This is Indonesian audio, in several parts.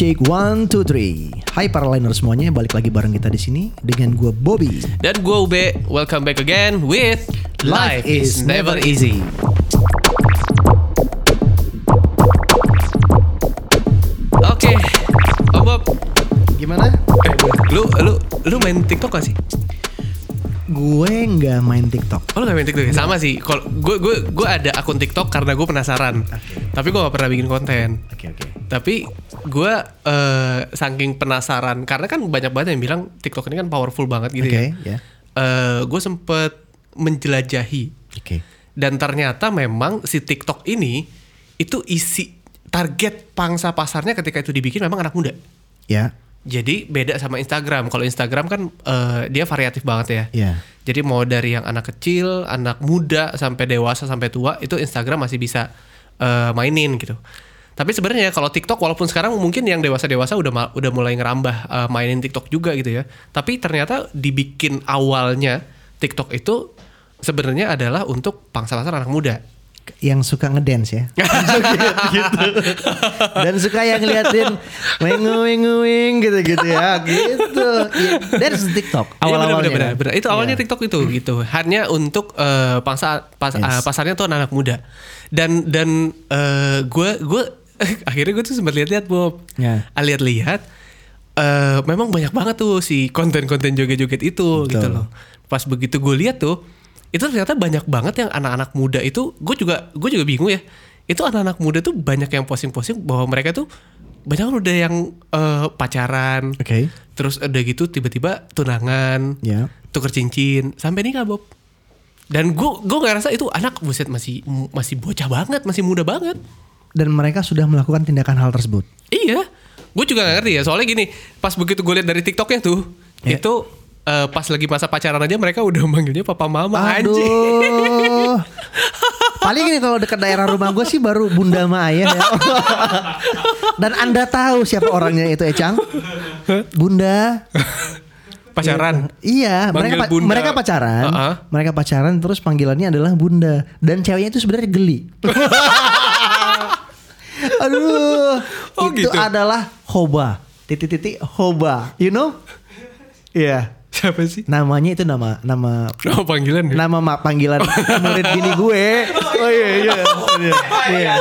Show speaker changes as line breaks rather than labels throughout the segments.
Cek one two three. Hai para liner semuanya, balik lagi bareng kita di sini dengan gue Bobby.
Dan gue Ube, welcome back again with Life is Never Easy. Oke, Om Bob,
Gimana?
eh, lu lu lu main TikTok gak sih?
Gue nggak main TikTok.
Oh lu gak main TikTok ya? Sama sih. Kalau gue gue gue ada akun TikTok karena gue penasaran. Tapi gue gak pernah bikin konten.
Oke oke.
Tapi gue eh, saking penasaran karena kan banyak banget yang bilang TikTok ini kan powerful banget gitu
Oke,
ya.
ya.
Eh, gue sempet menjelajahi
Oke.
dan ternyata memang si TikTok ini itu isi target pangsa pasarnya ketika itu dibikin memang anak muda.
Ya.
Jadi beda sama Instagram. Kalau Instagram kan eh, dia variatif banget ya.
Ya.
Jadi mau dari yang anak kecil, anak muda sampai dewasa sampai tua itu Instagram masih bisa eh, mainin gitu. Tapi sebenarnya kalau TikTok walaupun sekarang mungkin yang dewasa-dewasa udah udah mulai ngerambah eh, mainin TikTok juga gitu ya. Tapi ternyata dibikin awalnya TikTok itu sebenarnya adalah untuk pangsa pasar anak muda.
Yang suka ngedance ya. gitu. Dan suka yang ngeliatin wengu wing gitu gitu ya. Gitu. Ya, That's TikTok
Iya,
awal-awalnya.
bener, bener, bener. Itu awalnya
Iya.
TikTok itu gitu. Hanya untuk eh, pangsa pas-
Yes.
eh, pasarnya tuh anak muda. Dan dan gue gue akhirnya gue tuh sempat lihat-lihat Bob.
Ya.
Ah, Lihat-lihat eh memang banyak banget tuh si konten-konten joget-joget itu
Betul.
gitu loh. Pas begitu gue lihat tuh itu ternyata banyak banget yang anak-anak muda itu gue juga gue juga bingung ya. Itu anak-anak muda tuh banyak yang posting-posting bahwa mereka tuh banyak udah yang eh, pacaran,
Oke.
Terus udah gitu tiba-tiba tunangan,
Ya.
tuker cincin, sampai nikah Bob. Dan gue gue nggak rasa itu anak buset masih masih bocah banget, masih muda banget.
Dan mereka sudah melakukan tindakan hal tersebut.
Iya, gue juga gak ngerti ya. Soalnya gini, pas begitu gue lihat dari TikToknya tuh,
Ya.
itu eh, pas lagi masa pacaran aja mereka udah manggilnya papa mama anjing.
Aduh. Paling ini kalau dekat daerah rumah gue sih baru bunda sama ayah ya. Dan anda tahu siapa orangnya itu Ecang? Bunda.
Pacaran.
Iya,
Manggil
mereka pa-
bunda.
mereka pacaran.
Uh-uh.
Mereka pacaran terus panggilannya adalah bunda dan ceweknya itu sebenarnya geli. Aduh.
Oh,
itu
gitu.
adalah hoba. Titik-titik hoba. You know? Iya.
Siapa sih?
Namanya itu nama nama
Oh panggilan ya?
nama mak panggilan murid bini gue. Oh iya iya. Iya. Iya.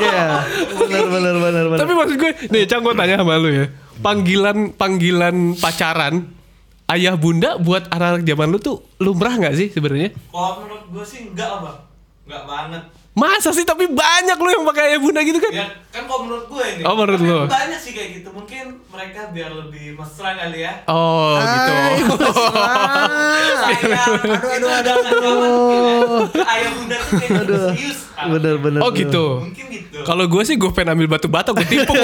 Iya. Benar benar benar benar.
Tapi maksud gue, nih Cang gue tanya sama lu ya. Panggilan panggilan pacaran ayah bunda buat anak zaman lu tuh lumrah nggak sih sebenarnya?
Kalau menurut gue sih enggak apa Enggak banget
Masa sih tapi banyak lu yang pakai ayah bunda gitu kan?
Ya kan kalau menurut gue ini
Oh, menurut lu.
Banyak sih kayak gitu. Mungkin mereka biar lebih mesra kali ya.
Oh gitu.
Ay,
Sayang. Aduh aduh aduh aduh. Ayah bunda tuh kayak gitu serius
Bener bener.
Oh
bener.
gitu.
Mungkin gitu
Kalau gue sih gue pengen ambil batu bata gue timpuk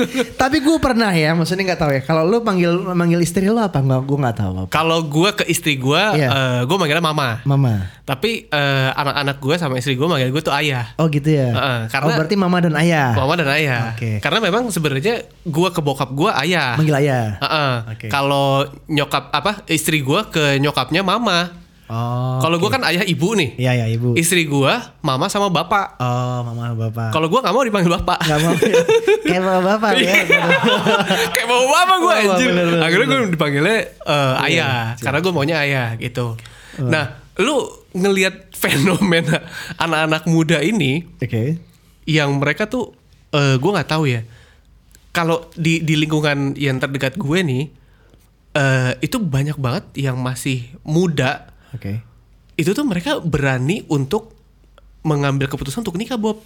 Tapi gue pernah ya, maksudnya nggak tahu ya. Kalau lu panggil manggil istri lu apa? Nggak, gue nggak tahu.
Kalau gue ke istri gue,
Iya.
gue manggilnya mama.
Mama.
Tapi eh, anak-anak gue sama istri gue manggil gue tuh ayah.
Oh gitu ya.
Heeh, karena-
oh berarti mama dan ayah.
Mama dan ayah.
Oke.
Karena memang sebenarnya gue ke bokap gue ayah.
Manggil ayah.
Heeh.
Oke.
Kalau nyokap apa istri gue ke nyokapnya mama.
Oh.
Kalau gue kan ayah ibu nih.
Iya ya ibu.
Istri gue mama sama bapak.
Oh mama bapak.
Kalau gue nggak mau dipanggil bapak.
nggak mau ya. kayak mama bapak ya.
Kayak mau bapak gue anjir.
bener, bener,
Akhirnya gue dipanggilnya eh, ayah.
Iya,
Karena gue maunya ayah gitu. Nah, lu ngelihat fenomena anak-anak muda ini
Oke.
yang mereka tuh eh gue nggak tahu ya. Kalau di di lingkungan yang terdekat gue nih eh itu banyak banget yang masih muda.
Oke.
Itu tuh mereka berani untuk mengambil keputusan untuk nikah, Bob.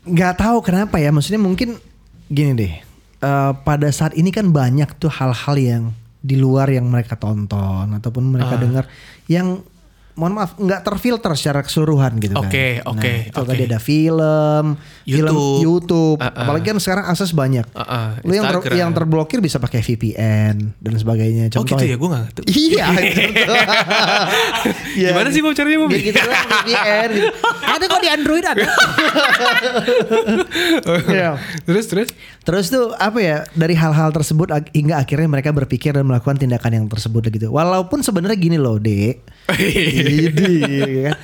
nggak tahu kenapa ya maksudnya mungkin gini deh Eh, pada saat ini kan banyak tuh hal-hal yang di luar yang mereka tonton ataupun mereka
Ah.
dengar yang mohon maaf nggak terfilter secara keseluruhan gitu kan.
Oke, oke,
Nah, itu
oke.
tadi ada film, film
YouTube.
YouTube,
Ah, ah.
apalagi kan sekarang akses banyak.
Ah, ah,
Lu yang ter- yang terblokir bisa pakai VPN dan sebagainya.
Oh gitu ya, gue gak ngerti.
Iya. Iya.
Gimana sih mau caranya, Bob?
Ya gitu VPN gitu. Ada kok di Android ada. Iya.
terus terus
Terus tuh apa ya dari hal-hal tersebut hingga akhirnya mereka berpikir dan melakukan tindakan yang tersebut gitu. Walaupun sebenarnya gini loh, Dek. Idi, kan?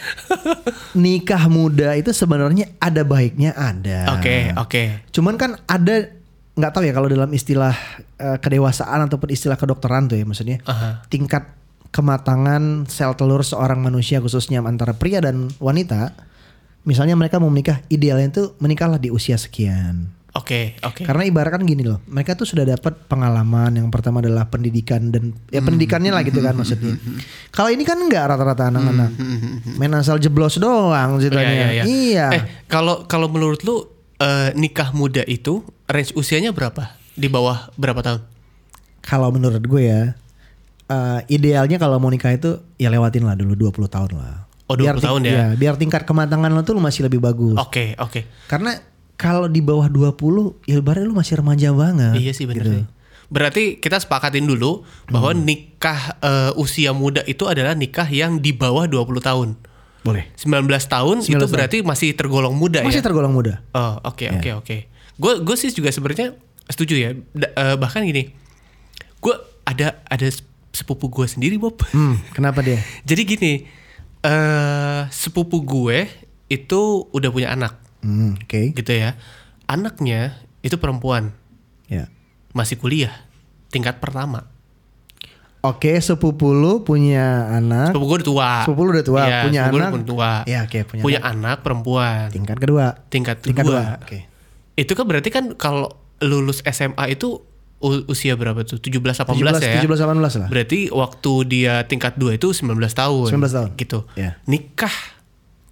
Nikah muda itu sebenarnya ada baiknya ada.
Oke, oke.
Cuman kan ada nggak tahu ya kalau dalam istilah eh, kedewasaan ataupun istilah kedokteran tuh ya maksudnya
Aha.
tingkat kematangan sel telur seorang manusia khususnya antara pria dan wanita. Misalnya mereka mau menikah idealnya itu menikahlah di usia sekian.
Oke, oke.
Karena ibarat kan gini loh, mereka tuh sudah dapat pengalaman yang pertama adalah pendidikan dan ya pendidikannya lah gitu kan maksudnya. Kalau ini kan enggak rata-rata anak-anak main asal jeblos doang
Iya,
ceritanya.
iya, iya.
Iya.
Eh, kalau kalau menurut lu eh, nikah muda itu range usianya berapa? Di bawah berapa tahun?
Kalau menurut gue ya, eh, idealnya kalau mau nikah itu ya lewatin lah dulu 20 tahun lah.
Oh, 20
ting-
tahun ya?
Iya, biar tingkat kematangan lo tuh masih lebih bagus.
Oke, oke.
Karena kalau di bawah 20 ya ibaratnya lu masih remaja banget.
Iya sih benar
gitu.
sih. Berarti kita sepakatin dulu bahwa
Hmm.
nikah eh, usia muda itu adalah nikah yang di bawah 20 tahun.
Boleh.
19 tahun
19
itu
tahun.
berarti masih tergolong muda
Masih
ya.
tergolong muda.
Oh, oke
Ya.
oke oke. Gue gue sih juga sebenarnya setuju ya. Da- eh, bahkan gini. Gue ada ada sepupu gue sendiri, Bob.
Hmm, kenapa dia?
Jadi gini, eh sepupu gue itu udah punya anak,
Hmm, oke.
gitu ya. Anaknya itu perempuan,
Ya.
masih kuliah, tingkat pertama.
Oke, sepupu lu punya anak.
Sepupu gue udah tua.
Sepupu lu udah tua,
Iya,
punya
sepupu
anak.
udah tua.
Iya, oke, punya
punya anak perempuan,
Tingkat kedua.
tingkat
Tingkat
kedua.
dua. Oke.
Itu kan berarti kan kalau lulus SMA itu usia berapa tuh? 17 18 ya.
17 18 lah.
Berarti waktu dia tingkat 2 itu 19 tahun.
19 tahun.
Gitu.
Iya.
Nikah.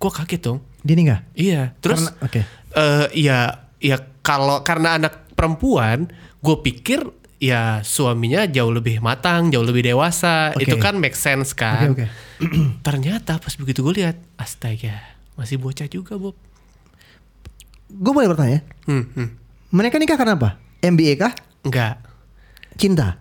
Gua kaget dong.
Dia nikah.
Iya. Terus
oke.
eh ya ya kalau karena anak perempuan, gue pikir ya suaminya jauh lebih matang, jauh lebih dewasa.
Oke.
Itu kan make sense kan.
Oke, oke.
Ternyata pas begitu gue lihat, astaga, masih bocah juga, Bob.
Gue boleh bertanya,
Hmm, hmm.
mereka nikah karena apa? MBA kah?
Enggak.
Cinta?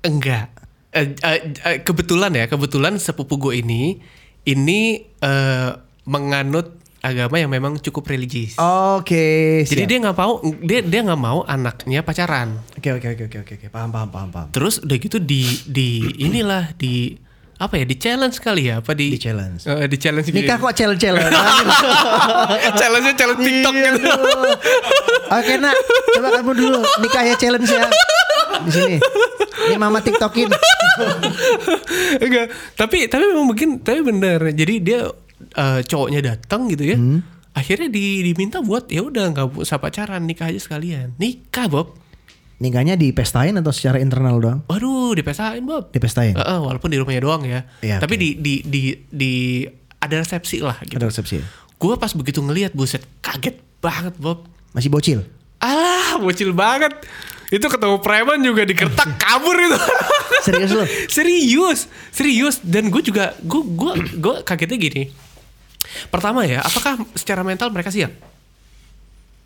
Enggak. Eh, eh, eh, kebetulan ya, kebetulan sepupu gue ini ini eh, menganut agama yang memang cukup religius.
Oke,
Jadi
siap.
dia nggak mau dia dia nggak mau anaknya pacaran.
Oke, oke, oke, oke, oke, oke. Paham, paham, paham, paham.
Terus udah gitu di di inilah di apa ya di challenge kali ya apa di
Di challenge.
Eh, di challenge.
Nikah kok challenge-challenge?
challenge challenge TikTok
Iya,
gitu.
aduh. Oke, nak. Coba kamu dulu nikahnya challenge ya. Di sini. Ini mama TikTokin.
Enggak, tapi tapi memang mungkin tapi bener. Jadi dia eh, cowoknya datang gitu ya.
Hmm.
Akhirnya di, diminta buat ya udah nggak usah pacaran nikah aja sekalian. Nikah Bob.
Nikahnya dipestain atau secara internal doang?
Waduh dipesain Bob.
Dipestain.
Heeh, walaupun di rumahnya doang ya.
Iya,
tapi
oke.
di, di di di ada resepsi lah gitu.
Ada resepsi.
Gue pas begitu ngelihat buset kaget banget Bob.
Masih bocil.
Alah, bocil banget. Itu ketemu preman juga dikertak kabur itu.
Serius lu?
serius, serius. Dan gue juga, gue gue gue kagetnya gini. Pertama ya, apakah secara mental mereka siap?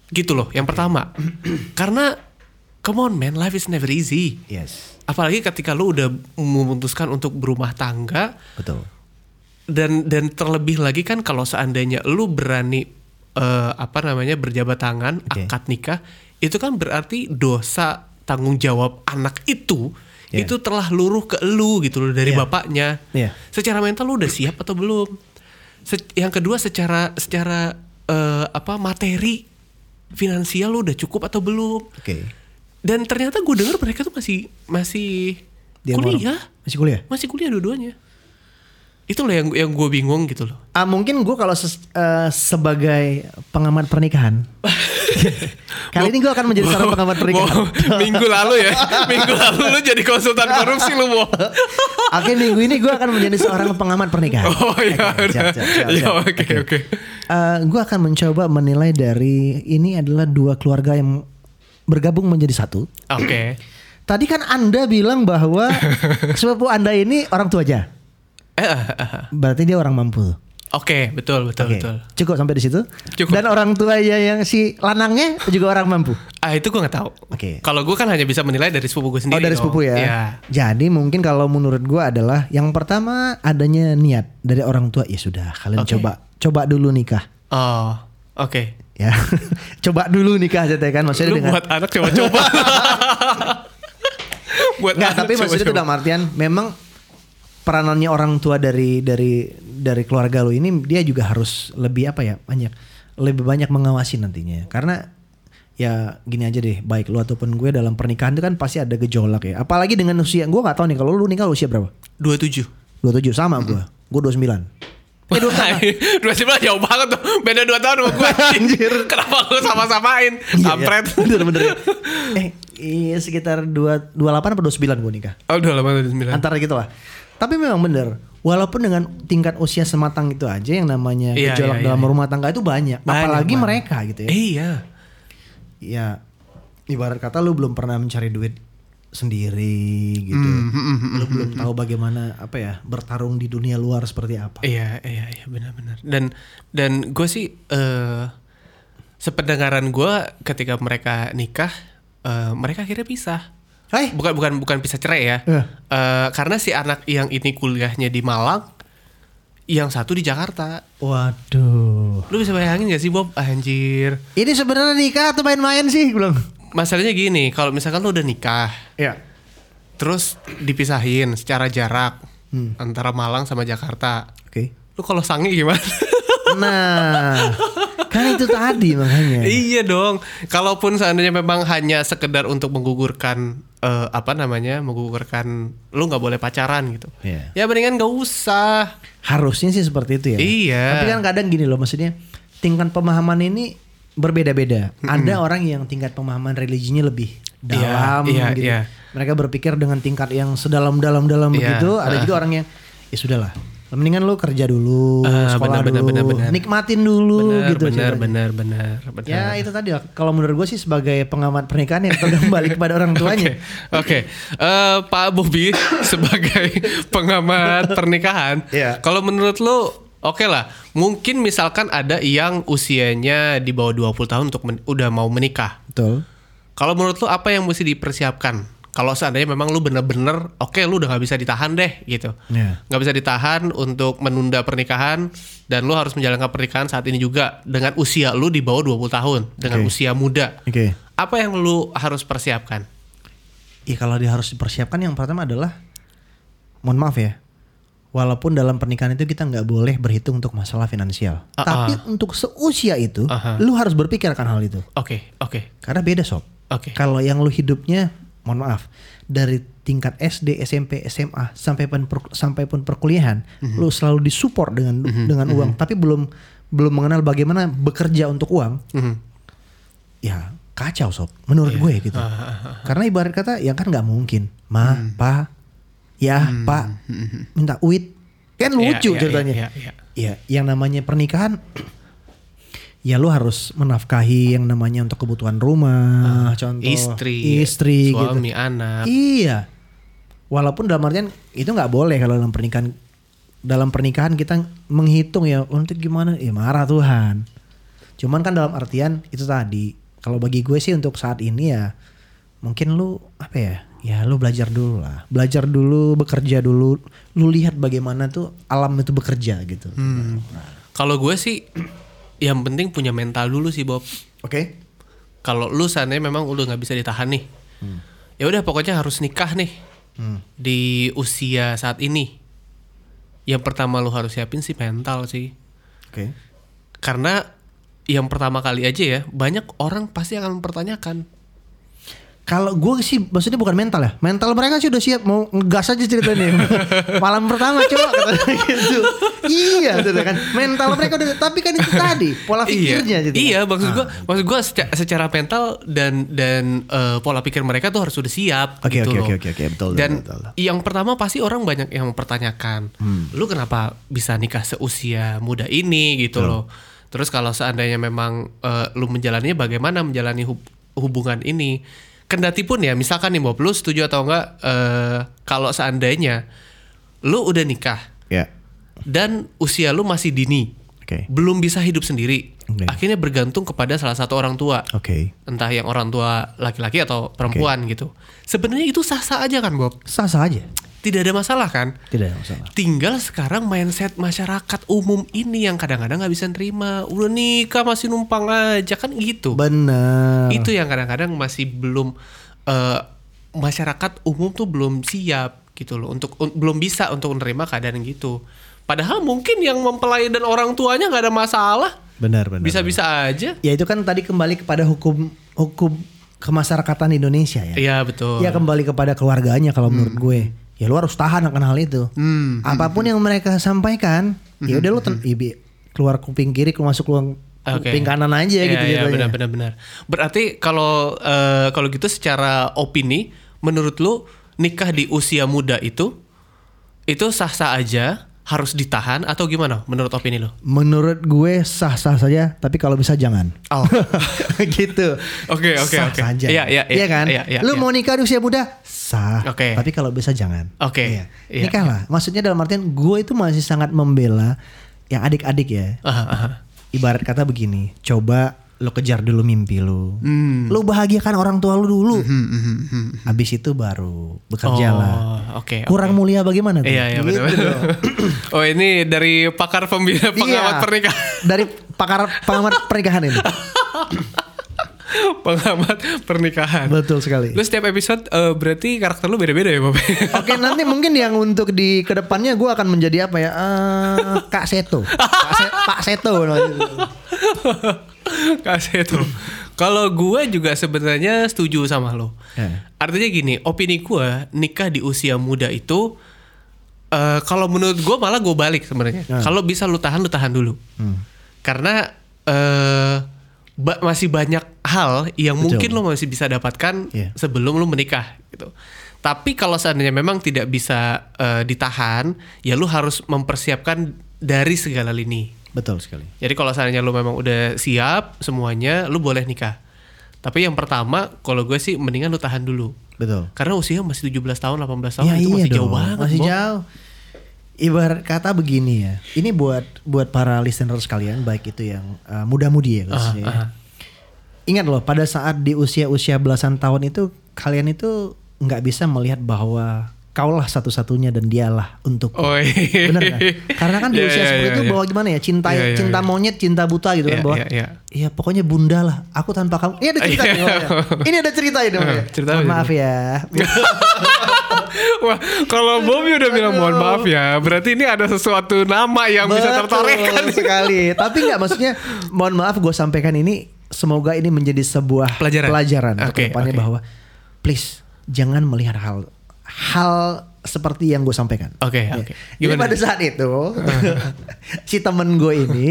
Gitu loh, yang pertama. Karena, come on man, life is never easy.
Yes.
Apalagi ketika lu udah memutuskan untuk berumah tangga,
Betul.
dan dan terlebih lagi kan kalau seandainya lu berani eh, apa namanya berjabat tangan
Oke.
akad nikah itu kan berarti dosa tanggung jawab anak itu
Iya.
itu telah luruh ke lu gitu loh dari
Iya.
bapaknya
Iya.
secara mental lu udah siap atau belum Se- yang kedua secara secara eh, apa materi finansial lu udah cukup atau belum?
Oke.
dan ternyata gue denger mereka tuh masih masih
Dia
kuliah.
Masih kuliah?
masih kuliah dua-duanya. Itu loh yang yang gue bingung gitu loh.
Ah, mungkin gue kalau eh, sebagai pengamat pernikahan, kali ini gue akan menjadi seorang pengamat pernikahan.
Mau- minggu lalu ya minggu lalu lu jadi konsultan korupsi lu mau
Oke minggu ini gue akan menjadi seorang pengamat pernikahan.
oh iya
Oke,
ya
siap.
oke oke
gue akan mencoba menilai dari ini adalah dua keluarga yang bergabung menjadi satu.
oke
Tadi kan anda bilang bahwa sepupu anda ini orang tua aja,
Eh, eh, eh, eh.
berarti dia orang mampu.
Oke betul betul
Oke,
betul
cukup sampai di situ.
Cukup.
Dan orang tuanya yang si lanangnya juga orang mampu.
ah itu gue nggak tahu
Oke.
kalau gue kan hanya bisa menilai dari sepupu gue sendiri
Oh dari sepupu ya.
Iya.
Jadi mungkin kalau menurut gua adalah yang pertama adanya niat dari orang tua ya sudah kalian
Oke.
coba coba dulu nikah
oh oke
ya. coba dulu nikah aja kan maksudnya
lu
dengan
buat anak coba-coba buat
Enggak,
anak
tapi maksudnya itu dalam artian memang peranannya orang tua dari dari dari keluarga lu ini dia juga harus lebih apa ya banyak lebih banyak mengawasi nantinya karena ya gini aja deh baik lu ataupun gue dalam pernikahan itu kan pasti ada gejolak ya apalagi dengan usia gue nggak tahu nih kalau lu nikah usia berapa
27.
27 sama gue gue 29
Eh, dua tahun. jauh banget tuh. Beda dua tahun sama gue.
Anjir.
Kenapa lu sama-samain?
Iya, iya.
Kampret.
bener bener ya. eh iya sekitar dua 28 apa 29 gue nikah
Oh, udah lama udah sembilan.
antara gitu lah. Tapi memang bener, walaupun dengan tingkat usia sematang itu aja yang namanya
Iya,
gejolak
iya,
dalam
iya.
rumah tangga itu banyak.
Banyak
Apalagi
banget.
mereka gitu ya.
Iya.
Ya ibarat kata lu belum pernah mencari duit sendiri gitu.
Hmm,
lu belum tahu bagaimana apa ya bertarung di dunia luar seperti apa.
Iya, iya, iya, benar-benar. Dan dan gue sih eh sependengaran gue ketika mereka nikah, eh, mereka akhirnya pisah.
Hai,
Bukan bukan bukan pisah cerai ya.
Eh.
Eh, karena si anak yang ini kuliahnya di Malang, yang satu di Jakarta.
waduh.
Lu bisa bayangin gak sih Bob? Anjir.
Ini sebenarnya nikah atau main-main sih belum?
Masalahnya gini, kalau misalkan lu udah nikah,
Ya.
terus dipisahin secara jarak
Hmm.
antara Malang sama Jakarta.
Oke.
Lu kalau sange gimana?
Nah, kan itu tadi makanya.
iya dong. Kalaupun seandainya memang hanya sekedar untuk menggugurkan eh, apa namanya, menggugurkan lu nggak boleh pacaran gitu.
Iya.
Ya mendingan gak usah.
Harusnya sih seperti itu ya.
Iya.
Tapi kan kadang gini loh maksudnya tingkat pemahaman ini berbeda-beda. Ada orang yang tingkat pemahaman religinya lebih dalam
iya,
gitu.
iya.
Mereka berpikir dengan tingkat yang sedalam-dalam-dalam
Iya,
begitu. Ada
ah.
juga orang yang ya sudahlah. Mendingan lu kerja dulu,
Ah,
sekolah
benar,
dulu,
benar, benar.
nikmatin dulu
Benar,
gitu.
benar, benar, benar, benar.
Ya itu tadi lah. Kalau menurut gue sih sebagai pengamat pernikahan yang kembali kepada orang tuanya.
Oke, Eh, Pak Bobi sebagai pengamat pernikahan,
Iya.
kalau menurut lu oke lah, mungkin misalkan ada yang usianya di bawah 20 tahun untuk men- udah mau menikah.
Betul.
Kalau menurut lu apa yang mesti dipersiapkan? Kalau seandainya memang lu bener-bener oke lu udah nggak bisa ditahan deh gitu,
Iya.
nggak bisa ditahan untuk menunda pernikahan dan lu harus menjalankan pernikahan saat ini juga dengan usia lu di bawah 20 tahun dengan
Oke.
usia muda.
Oke.
Apa yang lu harus persiapkan?
Iya kalau dia harus dipersiapkan yang pertama adalah mohon maaf ya. Walaupun dalam pernikahan itu kita nggak boleh berhitung untuk masalah finansial.
Ah,
Tapi
ah.
untuk seusia itu,
Aha.
lu harus berpikirkan hal itu.
Oke, oke,
Karena beda sob.
oke.
Kalau yang lu hidupnya, mohon maaf, dari tingkat SD, SMP, SMA sampai pun per- sampai pun perkuliahan,
Mhm.
lu selalu disupport dengan dengan uang, tapi belum belum mengenal bagaimana bekerja untuk uang,
Mhm.
ya kacau sob. Menurut gue gitu.
Ah,
Karena ibarat kata ya kan nggak mungkin, ma,
Hmm.
pa, ya, pak, minta uit, kan lucu
Iya, iya,
ceritanya.
iya, iya.
Ya, yang namanya pernikahan ya lu harus menafkahi yang namanya untuk kebutuhan rumah, contoh
Ah, Istri,
istri gitu.
suami, anak.
Iya. Walaupun dalam artian itu nggak boleh kalau dalam pernikahan dalam pernikahan kita menghitung ya untuk gimana ya marah Tuhan. Cuman kan dalam artian itu tadi kalau bagi gue sih untuk saat ini ya mungkin lu apa ya ya lu belajar dulu lah belajar dulu bekerja dulu lu lihat bagaimana tuh alam itu bekerja gitu
Hmm. Kalau gue sih yang penting punya mental dulu sih Bob.
oke
Kalau lu seandainya memang udah nggak bisa ditahan nih, ya udah pokoknya harus nikah nih
Hmm.
di usia saat ini. Yang pertama lu harus siapin sih mental sih,
oke
karena yang pertama kali aja ya banyak orang pasti akan mempertanyakan.
Kalau gue sih maksudnya bukan mental ya. Mental mereka sih udah siap mau ngegas aja ceritanya. Malam pertama coba katanya gitu. Iya, gitu kan. Mental mereka udah tapi kan itu tadi pola pikirnya
iya,
gitu.
iya maksud
Ah.
gua maksud gua secara, secara mental dan dan eh, pola pikir mereka tuh harus sudah siap
Oke,
gitu
oke,
loh.
oke, oke, oke, betul,
Dan
betul, betul.
yang pertama pasti orang banyak yang mempertanyakan,
Hmm.
lu kenapa bisa nikah seusia muda ini gitu loh. Terus kalau seandainya memang eh, lu menjalaninya bagaimana menjalani hub- hubungan ini? Kendati pun ya misalkan nih Bob, lu setuju atau enggak eh, kalau seandainya lu udah nikah
Ya.
dan usia lu masih dini,
Oke.
belum bisa hidup sendiri.
Oke.
Akhirnya bergantung kepada salah satu orang tua.
Oke.
Entah yang orang tua laki-laki atau perempuan gitu. Sebenarnya itu sah-sah aja kan, Bob?
Sah-sah aja.
Tidak ada masalah kan?
Tidak ada masalah.
Tinggal sekarang mindset masyarakat umum ini yang kadang-kadang nggak bisa nerima. Udah nikah masih numpang aja kan gitu.
Benar.
Itu yang kadang-kadang masih belum eh, masyarakat umum tuh belum siap gitu loh untuk un- belum bisa untuk menerima keadaan gitu padahal mungkin yang mempelai dan orang tuanya nggak ada masalah
Benar benar.
bisa-bisa aja
Ya itu kan tadi kembali kepada hukum hukum kemasyarakatan Indonesia ya.
iya betul
Ya kembali kepada keluarganya kalau menurut gue. Ya lu harus tahan akan hal itu.
Hmm.
Apa pun yang mereka sampaikan, ya udah lu ten- ya, bi- keluar kuping kiri, keluar masuk keluar
Oke.
kuping kanan aja
Iya,
gitu
iya,
jatuhnya.
benar benar benar. Berarti kalau eh, kalau gitu secara opini menurut lu nikah di usia muda itu itu sah-sah aja harus ditahan atau gimana menurut opini lu?
Menurut gue sah-sah saja, tapi kalau bisa jangan.
Oh.
gitu.
Oke, oke, oke.
saja.
Iya, iya, iya.
kan?
Iya, iya,
Lu
iya.
mau nikah di usia muda? Sah.
Oke.
Tapi kalau bisa jangan.
Oke.
Iya.
Iya,
Nikahlah. Maksudnya dalam artian gue itu masih sangat membela yang adik-adik ya.
Aha, aha.
Ibarat kata begini, coba lu kejar dulu mimpi lu.
Hmm.
Lu bahagiakan orang tua lu dulu. Habis itu baru bekerja lah.
Oh, oke.
Kurang mulia bagaimana tuh?
Iya, iya
Gitu dong.
oh, ini dari pakar pembina pengamat
Iya.
pernikahan.
Dari pakar pengamat pernikahan ini.
pengamat pernikahan.
Betul sekali.
Lu setiap episode eh, berarti karakter lu beda-beda ya, Bob?
Oke nanti mungkin yang untuk di ke depannya gue akan menjadi apa ya Eh, Kak Seto Kak Se- Pak Seto
Kasih itu. Kalau gue juga sebenarnya setuju sama lo.
Ya.
Artinya gini, opini gue nikah di usia muda itu eh kalau menurut gue malah gue balik sebenarnya.
Ya.
Kalau bisa lu tahan lu tahan dulu.
Hmm.
Karena eh ba- masih banyak hal yang
Betul.
mungkin lo masih bisa dapatkan
Iya.
sebelum lu menikah gitu. Tapi kalau seandainya memang tidak bisa eh, ditahan, ya lu harus mempersiapkan dari segala lini.
Betul sekali
Jadi kalau seandainya lu memang udah siap semuanya, lu boleh nikah. Tapi yang pertama, kalau gue sih mendingan lu tahan dulu.
Betul
Karena usia masih 17 tahun, 18 tahun
Ya
itu
iya
masih jauh
dong,
banget.
Masih jauh Ibarat kata begini ya Ini buat buat para listener sekalian Baik itu yang uh, muda-mudi ya khususnya ya.
aha.
Ingat loh pada saat di usia-usia belasan tahun itu Kalian itu nggak bisa melihat bahwa Kaulah satu-satunya dan dialah untuk
Oh iya.
Bener kan? Karena kan di
Iya,
usia
iya,
seperti
iya,
itu
iya.
bahwa gimana ya cinta
Iya, iya,
cinta
iya.
monyet cinta buta gitu kan
Iya,
bahwa
iya, iya.
iya pokoknya bunda lah aku tanpa kamu ini ada cerita
Iya.
nih, ya. ini ada cerita ini ya.
Cerita
Mohon maaf ya
Wah, kalau Bobby udah bilang mohon maaf ya, berarti ini ada sesuatu nama yang bisa
Betul
tertorehkan.
sekali tapi nggak maksudnya mohon maaf gue sampaikan ini semoga ini menjadi sebuah
Pelajaran.
pelajaran untuk
Oke,
ke depannya
oke.
bahwa please jangan melihat hal hal seperti yang gue sampaikan.
Oke,
Ya.
oke.
Jadi
Gimana?
pada saat itu si temen gue ini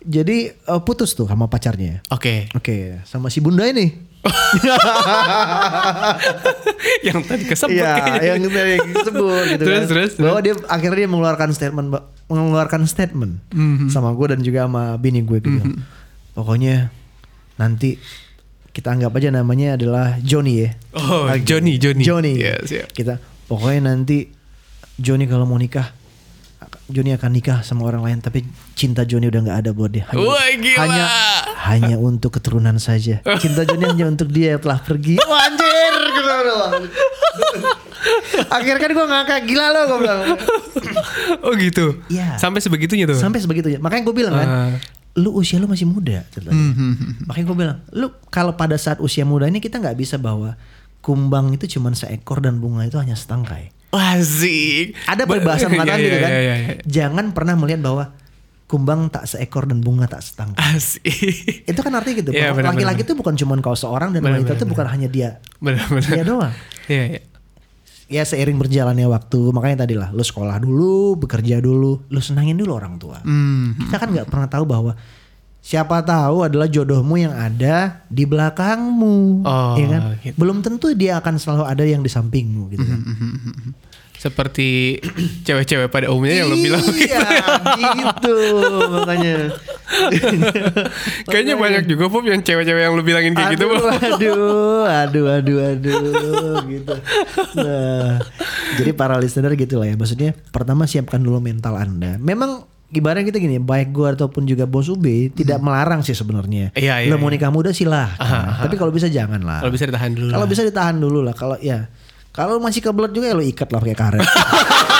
jadi eh, putus tuh sama pacarnya.
Oke,
Oke, sama si bunda ini.
yang tadi kesebut
Iya,
kayaknya.
yang tadi disebut gitu
Terus,
kan.
terus,
Bahwa dia akhirnya dia mengeluarkan statement mengeluarkan statement
Mhm.
sama gue dan juga sama bini gue gitu. Pokoknya nanti kita anggap aja namanya adalah Johnny ya.
Oh,
Lagi.
Johnny, Johnny.
Johnny.
Iya, siap.
Kita pokoknya nanti Johnny kalau mau nikah Johnny akan nikah sama orang lain tapi cinta Johnny udah nggak ada buat dia. Hanya,
Wah, gila.
hanya hanya untuk keturunan saja. Cinta Johnny hanya untuk dia yang telah pergi. Wah, anjir. Akhirnya kan gue ngakak gila lo gue bilang.
Oh gitu.
Iya.
Sampai sebegitunya tuh.
Sampai sebegitunya. Makanya gue bilang kan,
Ah.
Lu usia lu masih muda. ceritanya.
Hmm,
Makanya gue bilang, lu kalau pada saat usia muda ini kita nggak bisa bahwa kumbang itu cuma seekor dan bunga itu hanya setangkai.
Asik.
Ada
Ba-
peribahasa mengatakan
Iya,
gitu
iya,
kan.
iya, iya.
Jangan pernah melihat bahwa kumbang tak seekor dan bunga tak setangkai.
Asik.
Itu kan artinya gitu.
Iya,
Laki-laki
benar.
itu bukan cuma kau seorang dan wanita itu bukan hanya dia.
Benar-benar.
Dia doang.
Iya, iya.
Ya seiring berjalannya waktu, makanya tadi lah, lu sekolah dulu, bekerja dulu, lu senangin dulu orang tua.
Hmm.
Kita kan nggak pernah tahu bahwa siapa tahu adalah jodohmu yang ada di belakangmu,
Oh,
ya kan?
gitu.
Belum tentu dia akan selalu ada yang di sampingmu, gitu kan?
Seperti cewek-cewek pada umumnya yang lo bilang.
Iya, gitu makanya.
Kayaknya banyak juga Bob yang cewek-cewek yang lo bilangin kayak gitu.
aduh,
Bob.
aduh, aduh, aduh, aduh, gitu. Nah, jadi para listener gitu lah ya. Maksudnya pertama siapkan dulu mental anda. Memang ibaratnya kita gini, baik gua ataupun juga bos UB tidak melarang sih sebenarnya.
Iya, iya,
Lo mau
iya.
nikah muda silahkan.
Aha, aha.
Tapi kalau bisa jangan lah.
Kalau bisa ditahan dulu.
Kalau bisa ditahan dulu lah. Kalau ya, kalau masih kebelet juga ya lo ikat lah pakai karet.